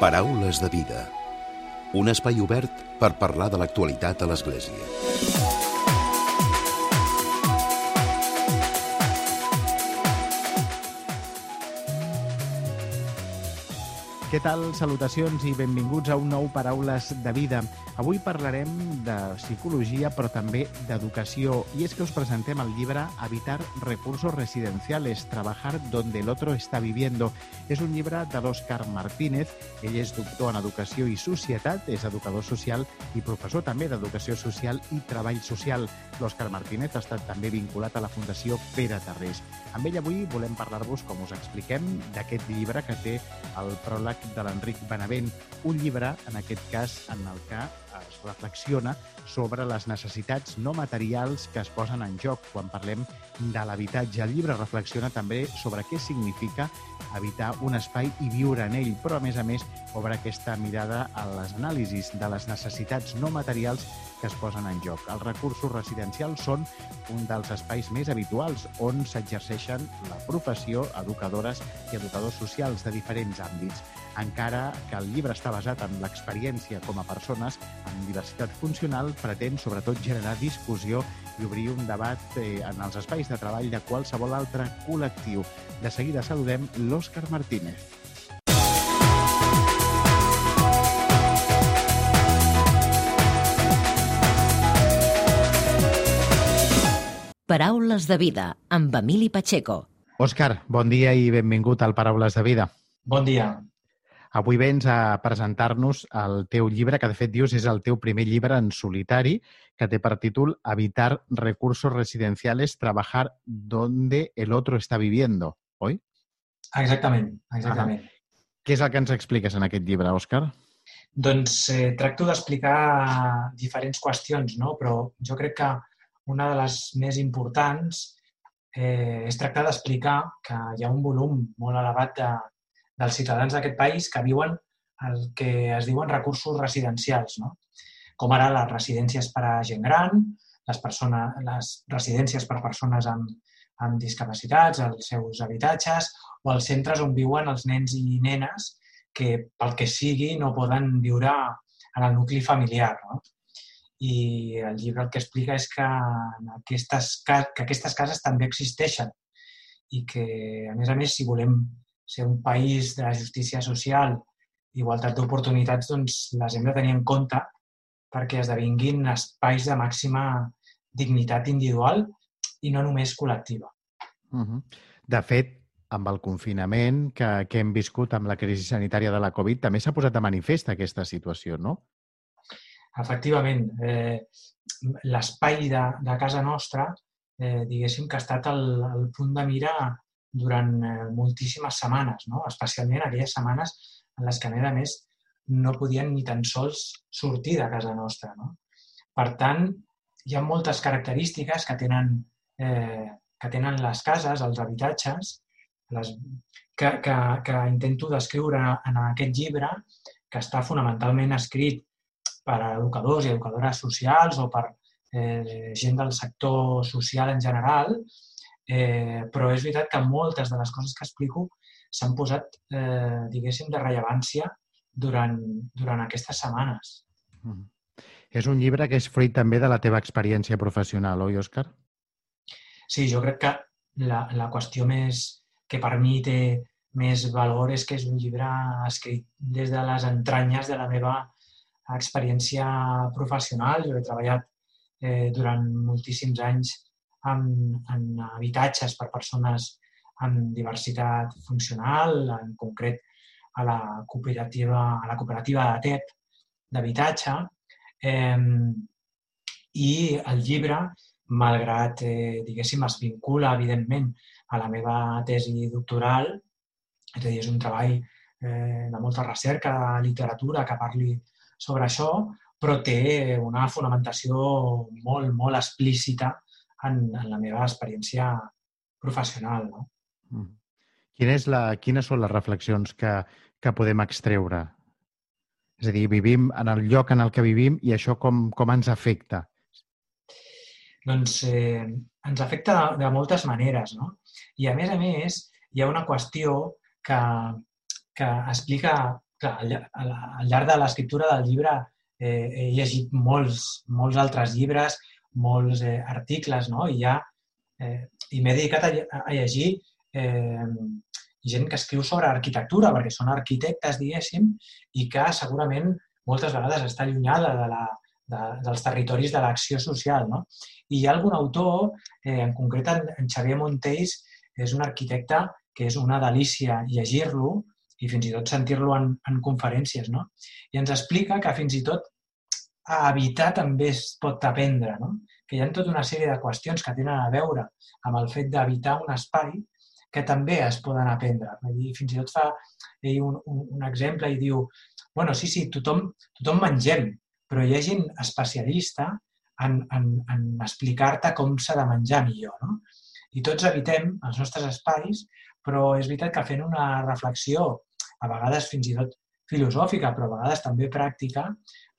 Paraules de vida. Un espai obert per parlar de l'actualitat a l'Església. Què tal? Salutacions i benvinguts a un nou Paraules de Vida. Avui parlarem de psicologia, però també d'educació. I és que us presentem el llibre Habitar recursos residenciales, trabajar donde el otro está viviendo. És un llibre de l'Òscar Martínez. Ell és doctor en Educació i Societat, és educador social i professor també d'Educació Social i Treball Social. L'Òscar Martínez ha estat també vinculat a la Fundació Pere Tarrés. Amb ell avui volem parlar-vos, com us expliquem, d'aquest llibre que té el pròleg de l'Enric Benavent, un llibre, en aquest cas, en el que es reflexiona sobre les necessitats no materials que es posen en joc quan parlem de l'habitatge. El llibre reflexiona també sobre què significa habitar un espai i viure en ell, però a més a més obre aquesta mirada a les anàlisis de les necessitats no materials que es posen en joc. Els recursos residencials són un dels espais més habituals on s'exerceixen la professió, educadores i educadors socials de diferents àmbits encara que el llibre està basat en l'experiència com a persones amb diversitat funcional, pretén sobretot generar discussió i obrir un debat eh, en els espais de treball de qualsevol altre col·lectiu. De seguida saludem l'Òscar Martínez. Paraules de vida amb Emili Pacheco. Òscar, bon dia i benvingut al Paraules de vida. Bon dia. Avui vens a presentar-nos el teu llibre, que de fet dius és el teu primer llibre en solitari, que té per títol Habitar recursos residenciales, trabajar donde el otro está viviendo, oi? Exactament, exactament. Ah, què és el que ens expliques en aquest llibre, Òscar? Doncs eh, tracto d'explicar diferents qüestions, no? però jo crec que una de les més importants eh, és tractar d'explicar que hi ha un volum molt elevat de, dels ciutadans d'aquest país que viuen el que es diuen recursos residencials, no? com ara les residències per a gent gran, les, persones, les residències per a persones amb, amb discapacitats, els seus habitatges, o els centres on viuen els nens i nenes que, pel que sigui, no poden viure en el nucli familiar. No? I el llibre el que explica és que aquestes, que aquestes cases també existeixen i que, a més a més, si volem ser un país de justícia social, igualtat d'oportunitats, doncs les hem de tenir en compte perquè esdevinguin espais de màxima dignitat individual i no només col·lectiva. Uh -huh. De fet, amb el confinament que, que hem viscut amb la crisi sanitària de la Covid, també s'ha posat de manifest aquesta situació, no? Efectivament. Eh, L'espai de, de casa nostra, eh, diguéssim que ha estat el, el punt de mira durant eh, moltíssimes setmanes, no? especialment aquelles setmanes en les que, a més a més, no podien ni tan sols sortir de casa nostra. No? Per tant, hi ha moltes característiques que tenen, eh, que tenen les cases, els habitatges, les, que, que, que intento descriure en aquest llibre, que està fonamentalment escrit per a educadors i educadores socials o per eh, gent del sector social en general, Eh, però és veritat que moltes de les coses que explico s'han posat, eh, diguéssim, de rellevància durant, durant aquestes setmanes. Mm. És un llibre que és fruit també de la teva experiència professional, oi, Òscar? Sí, jo crec que la, la qüestió més que per mi té més valor és que és un llibre escrit des de les entranyes de la meva experiència professional. Jo he treballat eh, durant moltíssims anys en, en habitatges per persones amb diversitat funcional, en concret a la cooperativa, a la cooperativa de TEP d'habitatge. Eh, I el llibre, malgrat, eh, diguéssim, es vincula, evidentment, a la meva tesi doctoral, és a dir, és un treball eh, de molta recerca, de literatura que parli sobre això, però té una fonamentació molt, molt explícita en, en la meva experiència professional. No? Mm. Quina és la, quines són les reflexions que, que podem extreure? És a dir, vivim en el lloc en el que vivim i això com, com ens afecta? Doncs eh, ens afecta de, de moltes maneres, no? I a més a més, hi ha una qüestió que, que explica clar, al, al llarg de l'escriptura del llibre eh, he llegit molts, molts altres llibres, molts eh, articles, no? I, ja, eh, i m'he dedicat a, a llegir eh, gent que escriu sobre arquitectura, perquè són arquitectes, diguéssim, i que segurament moltes vegades està allunyada de la, de, dels territoris de l'acció social. No? I hi ha algun autor, eh, en concret en, en Xavier Montells, és un arquitecte que és una delícia llegir-lo i fins i tot sentir-lo en, en conferències. No? I ens explica que fins i tot a habitar també es pot aprendre, no? que hi ha tota una sèrie de qüestions que tenen a veure amb el fet d'habitar un espai que també es poden aprendre. I fins i tot fa un, un, un exemple i diu bueno, sí, sí, tothom, tothom mengem, però hi ha gent especialista en, en, en explicar-te com s'ha de menjar millor. No? I tots habitem els nostres espais, però és veritat que fent una reflexió, a vegades fins i tot filosòfica, però a vegades també pràctica,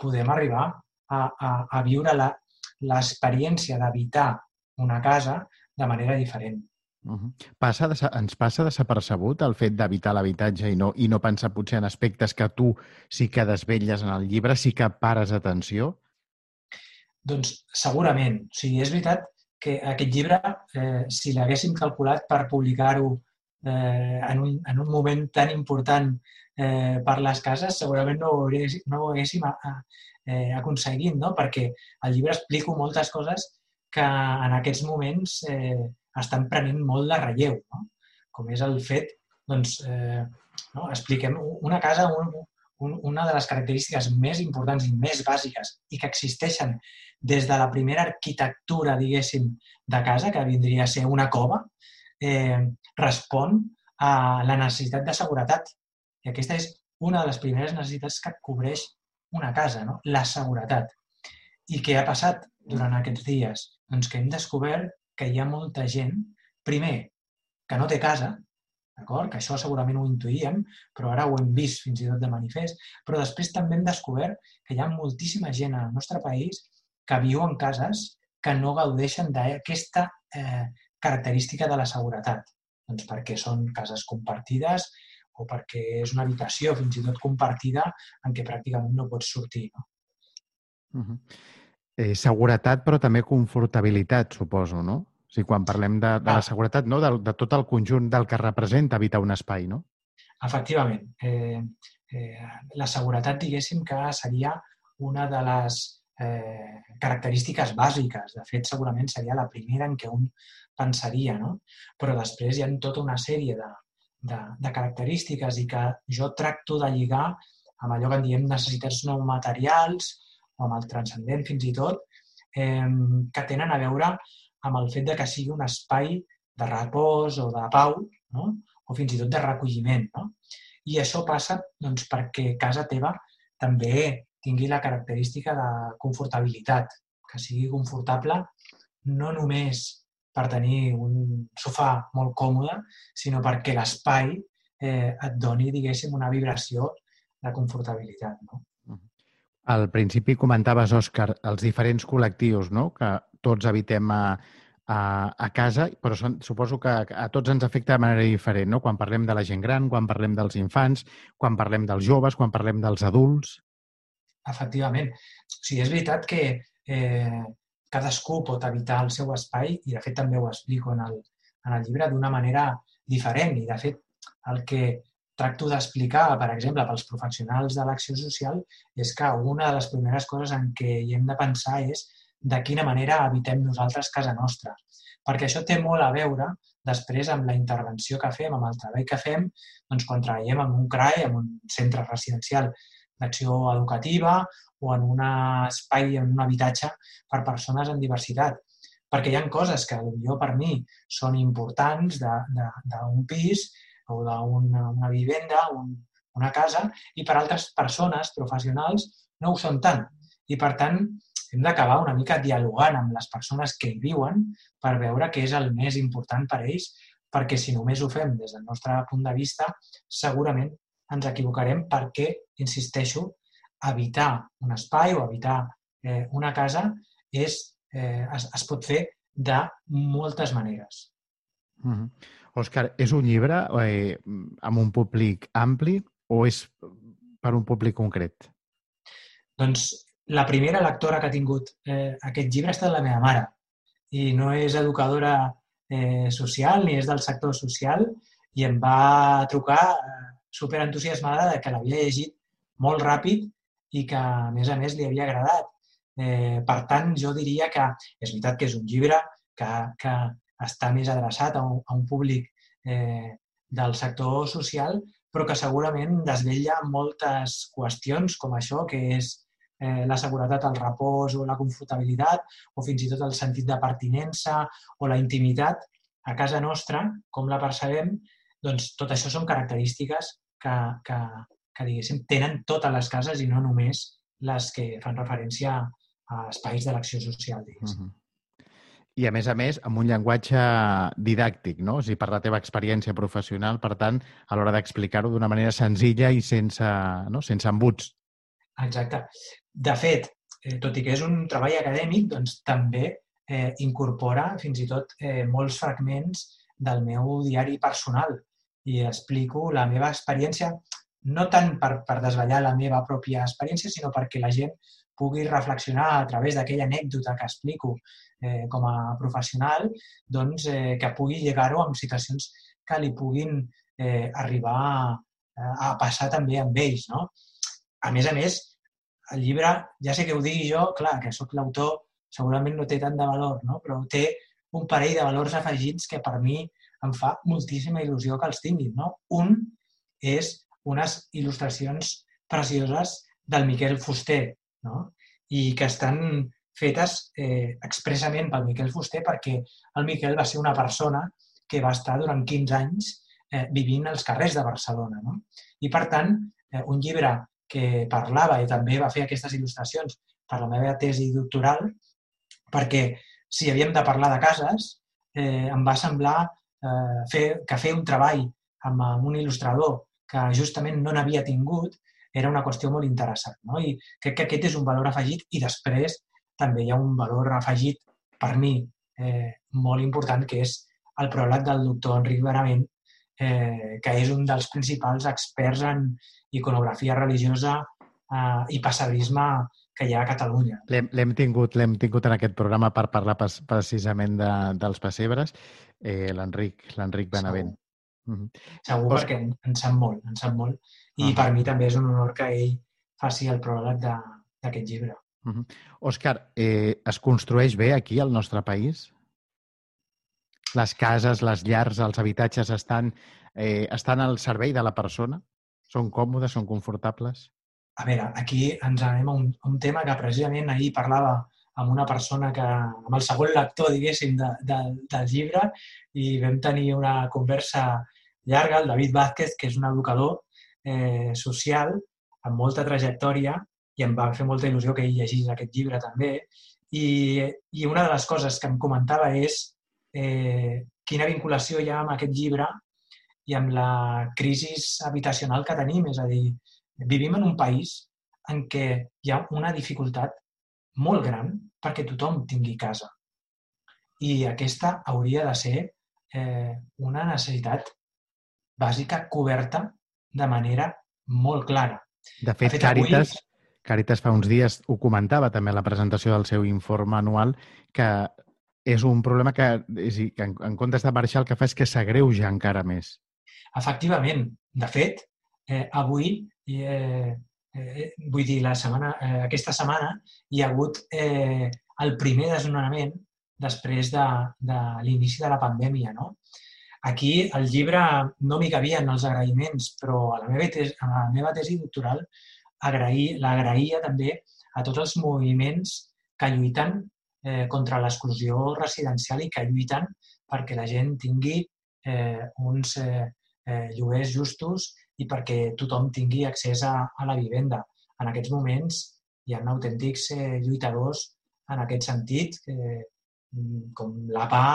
podem arribar a, a, a viure l'experiència d'habitar una casa de manera diferent. Uh -huh. passa de, ens passa desapercebut el fet d'habitar l'habitatge i, no, i no pensar potser en aspectes que tu sí que desvelles en el llibre, sí que pares atenció? Doncs segurament. O sigui, és veritat que aquest llibre, eh, si l'haguéssim calculat per publicar-ho eh, en, un, en un moment tan important eh, per les cases, segurament no ho, haguéssim, no ho haguéssim a, a, eh, aconseguit, no? perquè al llibre explico moltes coses que en aquests moments eh, estan prenent molt de relleu, no? com és el fet, doncs, eh, no? expliquem una casa, un, un, una de les característiques més importants i més bàsiques i que existeixen des de la primera arquitectura, diguéssim, de casa, que vindria a ser una cova, eh, respon a la necessitat de seguretat. I aquesta és una de les primeres necessitats que cobreix una casa, no? la seguretat. I què ha passat durant aquests dies? Doncs que hem descobert que hi ha molta gent, primer, que no té casa, d'acord? Que això segurament ho intuïem, però ara ho hem vist fins i tot de manifest, però després també hem descobert que hi ha moltíssima gent al nostre país que viu en cases que no gaudeixen d'aquesta eh, característica de la seguretat. Doncs perquè són cases compartides o perquè és una habitació fins i tot compartida en què pràcticament no pots sortir. No? Uh -huh. eh, seguretat, però també confortabilitat, suposo, no? O sigui, quan parlem de, de la ah. seguretat, no? de, de tot el conjunt del que representa habitar un espai, no? Efectivament. Eh, eh, la seguretat, diguéssim, que seria una de les eh, característiques bàsiques. De fet, segurament seria la primera en què un pensaria, no? Però després hi ha tota una sèrie de, de, de característiques i que jo tracto de lligar amb allò que en diem necessitats no materials o amb el transcendent fins i tot, eh, que tenen a veure amb el fet de que sigui un espai de repòs o de pau, no? o fins i tot de recolliment. No? I això passa doncs, perquè casa teva també tingui la característica de confortabilitat, que sigui confortable no només per tenir un sofà molt còmode, sinó perquè l'espai eh, et doni, diguéssim, una vibració de confortabilitat. No? Al principi comentaves, Òscar, els diferents col·lectius no? que tots habitem a, a, a casa, però són, suposo que a tots ens afecta de manera diferent, no? Quan parlem de la gent gran, quan parlem dels infants, quan parlem dels joves, quan parlem dels adults... Efectivament. O sigui, és veritat que eh, cadascú pot habitar el seu espai i, de fet, també ho explico en el, en el llibre d'una manera diferent. I, de fet, el que tracto d'explicar, per exemple, pels professionals de l'acció social, és que una de les primeres coses en què hi hem de pensar és de quina manera habitem nosaltres casa nostra. Perquè això té molt a veure després amb la intervenció que fem, amb el treball que fem, doncs quan treballem en un CRAE, en un centre residencial d'acció educativa o en un espai, en un habitatge per persones en diversitat. Perquè hi ha coses que potser per mi són importants d'un pis o d'una una vivenda, un, una casa, i per altres persones professionals no ho són tant. I, per tant, hem d'acabar una mica dialogant amb les persones que hi viuen per veure què és el més important per a ells, perquè si només ho fem des del nostre punt de vista, segurament ens equivocarem perquè, insisteixo, habitar un espai o habitar eh, una casa és, eh, es, es pot fer de moltes maneres. Mm -hmm. Òscar, és un llibre eh, amb un públic ampli o és per un públic concret? Doncs la primera lectora que ha tingut eh, aquest llibre ha estat la meva mare i no és educadora eh, social ni és del sector social i em va trucar eh, superentusiasmada de que l'havia llegit molt ràpid i que, a més a més, li havia agradat. Eh, per tant, jo diria que és veritat que és un llibre que, que està més adreçat a un, a un públic eh, del sector social, però que segurament desvella moltes qüestions com això, que és eh, la seguretat, el repòs o la confortabilitat, o fins i tot el sentit de pertinença o la intimitat a casa nostra, com la percebem, doncs tot això són característiques que, que, que diguéssim, tenen totes les cases i no només les que fan referència a espais de l'acció social, diguéssim. Uh -huh. I, a més a més, amb un llenguatge didàctic, no? O sigui, per la teva experiència professional, per tant, a l'hora d'explicar-ho d'una manera senzilla i sense, no? sense embuts. Exacte. De fet, eh, tot i que és un treball acadèmic, doncs també eh, incorpora fins i tot eh, molts fragments del meu diari personal i explico la meva experiència, no tant per, per desvetllar la meva pròpia experiència, sinó perquè la gent pugui reflexionar a través d'aquella anècdota que explico eh, com a professional, doncs, eh, que pugui llegar-ho amb situacions que li puguin eh, arribar a, a passar també amb ells. No? A més a més, el llibre, ja sé que ho digui jo, clar, que sóc l'autor, segurament no té tant de valor, no? però té un parell de valors afegits que per mi em fa moltíssima il·lusió que els tinguin. No? Un és unes il·lustracions precioses del Miquel Fuster no? i que estan fetes eh, expressament pel Miquel Fuster perquè el Miquel va ser una persona que va estar durant 15 anys eh, vivint als carrers de Barcelona. No? I, per tant, eh, un llibre que parlava i també va fer aquestes il·lustracions per la meva tesi doctoral, perquè si havíem de parlar de cases, eh, em va semblar eh, fer, que fer un treball amb, amb un il·lustrador que justament no n'havia tingut era una qüestió molt interessant. No? I crec que aquest és un valor afegit i després també hi ha un valor afegit per mi eh, molt important, que és el pròleg del doctor Enric Benavent, eh, que és un dels principals experts en iconografia religiosa eh, i passabrisme que hi ha a Catalunya. L'hem tingut, tingut en aquest programa per parlar precisament de, dels pessebres, eh, l'Enric Benavent. Segur, mm -hmm. Segur Però... perquè en, en sap molt, en sap molt. I uh -huh. per mi també és un honor que ell faci el pròleg d'aquest llibre. Uh -huh. Òscar, eh, es construeix bé aquí al nostre país? Les cases, les llars, els habitatges estan, eh, estan al servei de la persona? Són còmodes, són confortables? A veure, aquí ens anem a un, a un tema que precisament ahir parlava amb una persona que, amb el segon lector, diguéssim, de, de, del llibre i vam tenir una conversa llarga, el David Vázquez, que és un educador eh, social amb molta trajectòria i em va fer molta il·lusió que ell llegís aquest llibre també. I, i una de les coses que em comentava és eh, quina vinculació hi ha amb aquest llibre i amb la crisi habitacional que tenim. És a dir, vivim en un país en què hi ha una dificultat molt gran perquè tothom tingui casa. I aquesta hauria de ser eh, una necessitat bàsica coberta de manera molt clara. De fet, de fet Càritas, avui... Càritas fa uns dies ho comentava també a la presentació del seu informe anual que és un problema que, és que en, en comptes de marxar el que fa és que s'agreuja encara més. Efectivament, de fet, eh, avui, eh, eh, vull dir, la setmana, eh, aquesta setmana hi ha hagut eh, el primer desnonament després de, de l'inici de la pandèmia. No? Aquí el llibre no m'hi cabien els agraïments, però a la meva tesi, a la meva tesi doctoral l'agraïa també a tots els moviments que lluiten eh, contra l'exclusió residencial i que lluiten perquè la gent tingui eh, uns eh, eh, lloguers justos i perquè tothom tingui accés a, a la vivenda. En aquests moments hi ha autèntics eh, lluitadors en aquest sentit, eh, com l'APA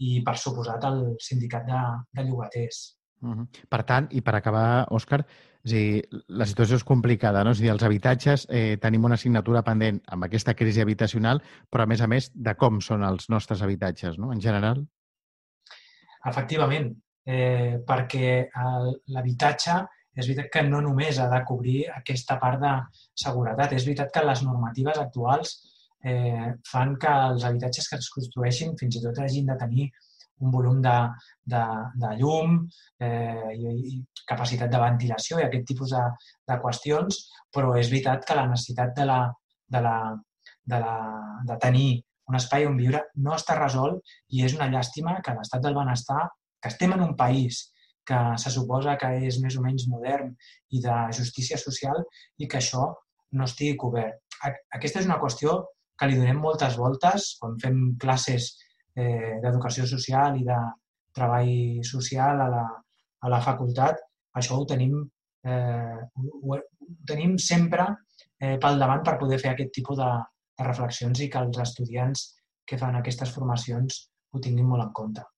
i, per suposat, el sindicat de, de llogaters. Uh -huh. Per tant, i per acabar, Òscar, és dir, la situació és complicada, no? És dir, els habitatges, eh, tenim una assignatura pendent amb aquesta crisi habitacional, però a més a més de com són els nostres habitatges, no? En general. Efectivament, eh, perquè l'habitatge és veritat que no només ha de cobrir aquesta part de seguretat, és veritat que les normatives actuals eh, fan que els habitatges que es construeixin fins i tot hagin de tenir un volum de, de, de llum eh, i, i capacitat de ventilació i aquest tipus de, de qüestions, però és veritat que la necessitat de, la, de, la, de, la, de tenir un espai on viure no està resolt i és una llàstima que l'estat del benestar, que estem en un país que se suposa que és més o menys modern i de justícia social i que això no estigui cobert. Aquesta és una qüestió que li donem moltes voltes quan fem classes eh, d'educació social i de treball social a la, a la facultat. Això ho tenim, eh, ho, ho tenim sempre eh, pel davant per poder fer aquest tipus de, de reflexions i que els estudiants que fan aquestes formacions ho tinguin molt en compte.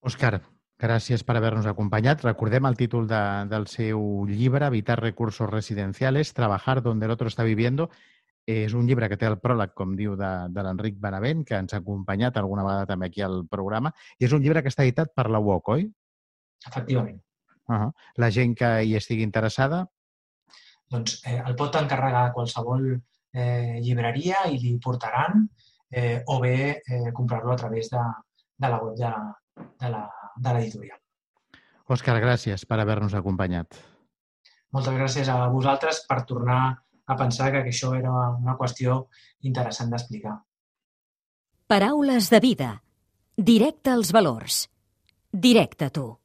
Òscar, Gràcies per haver-nos acompanyat. Recordem el títol de, del seu llibre, Evitar recursos residenciales, Trabajar donde el otro está viviendo. És un llibre que té el pròleg, com diu, de, de l'Enric Benavent, que ens ha acompanyat alguna vegada també aquí al programa. I és un llibre que està editat per la UOC, oi? Efectivament. Uh -huh. La gent que hi estigui interessada? Doncs eh, el pot encarregar a qualsevol eh, llibreria i li portaran eh, o bé eh, comprar-lo a través de, de la web de, de l'editorial. Òscar, gràcies per haver-nos acompanyat. Moltes gràcies a vosaltres per tornar a pensar que això era una qüestió interessant d'explicar. Paraules de vida. Directe als valors. Directe a tu.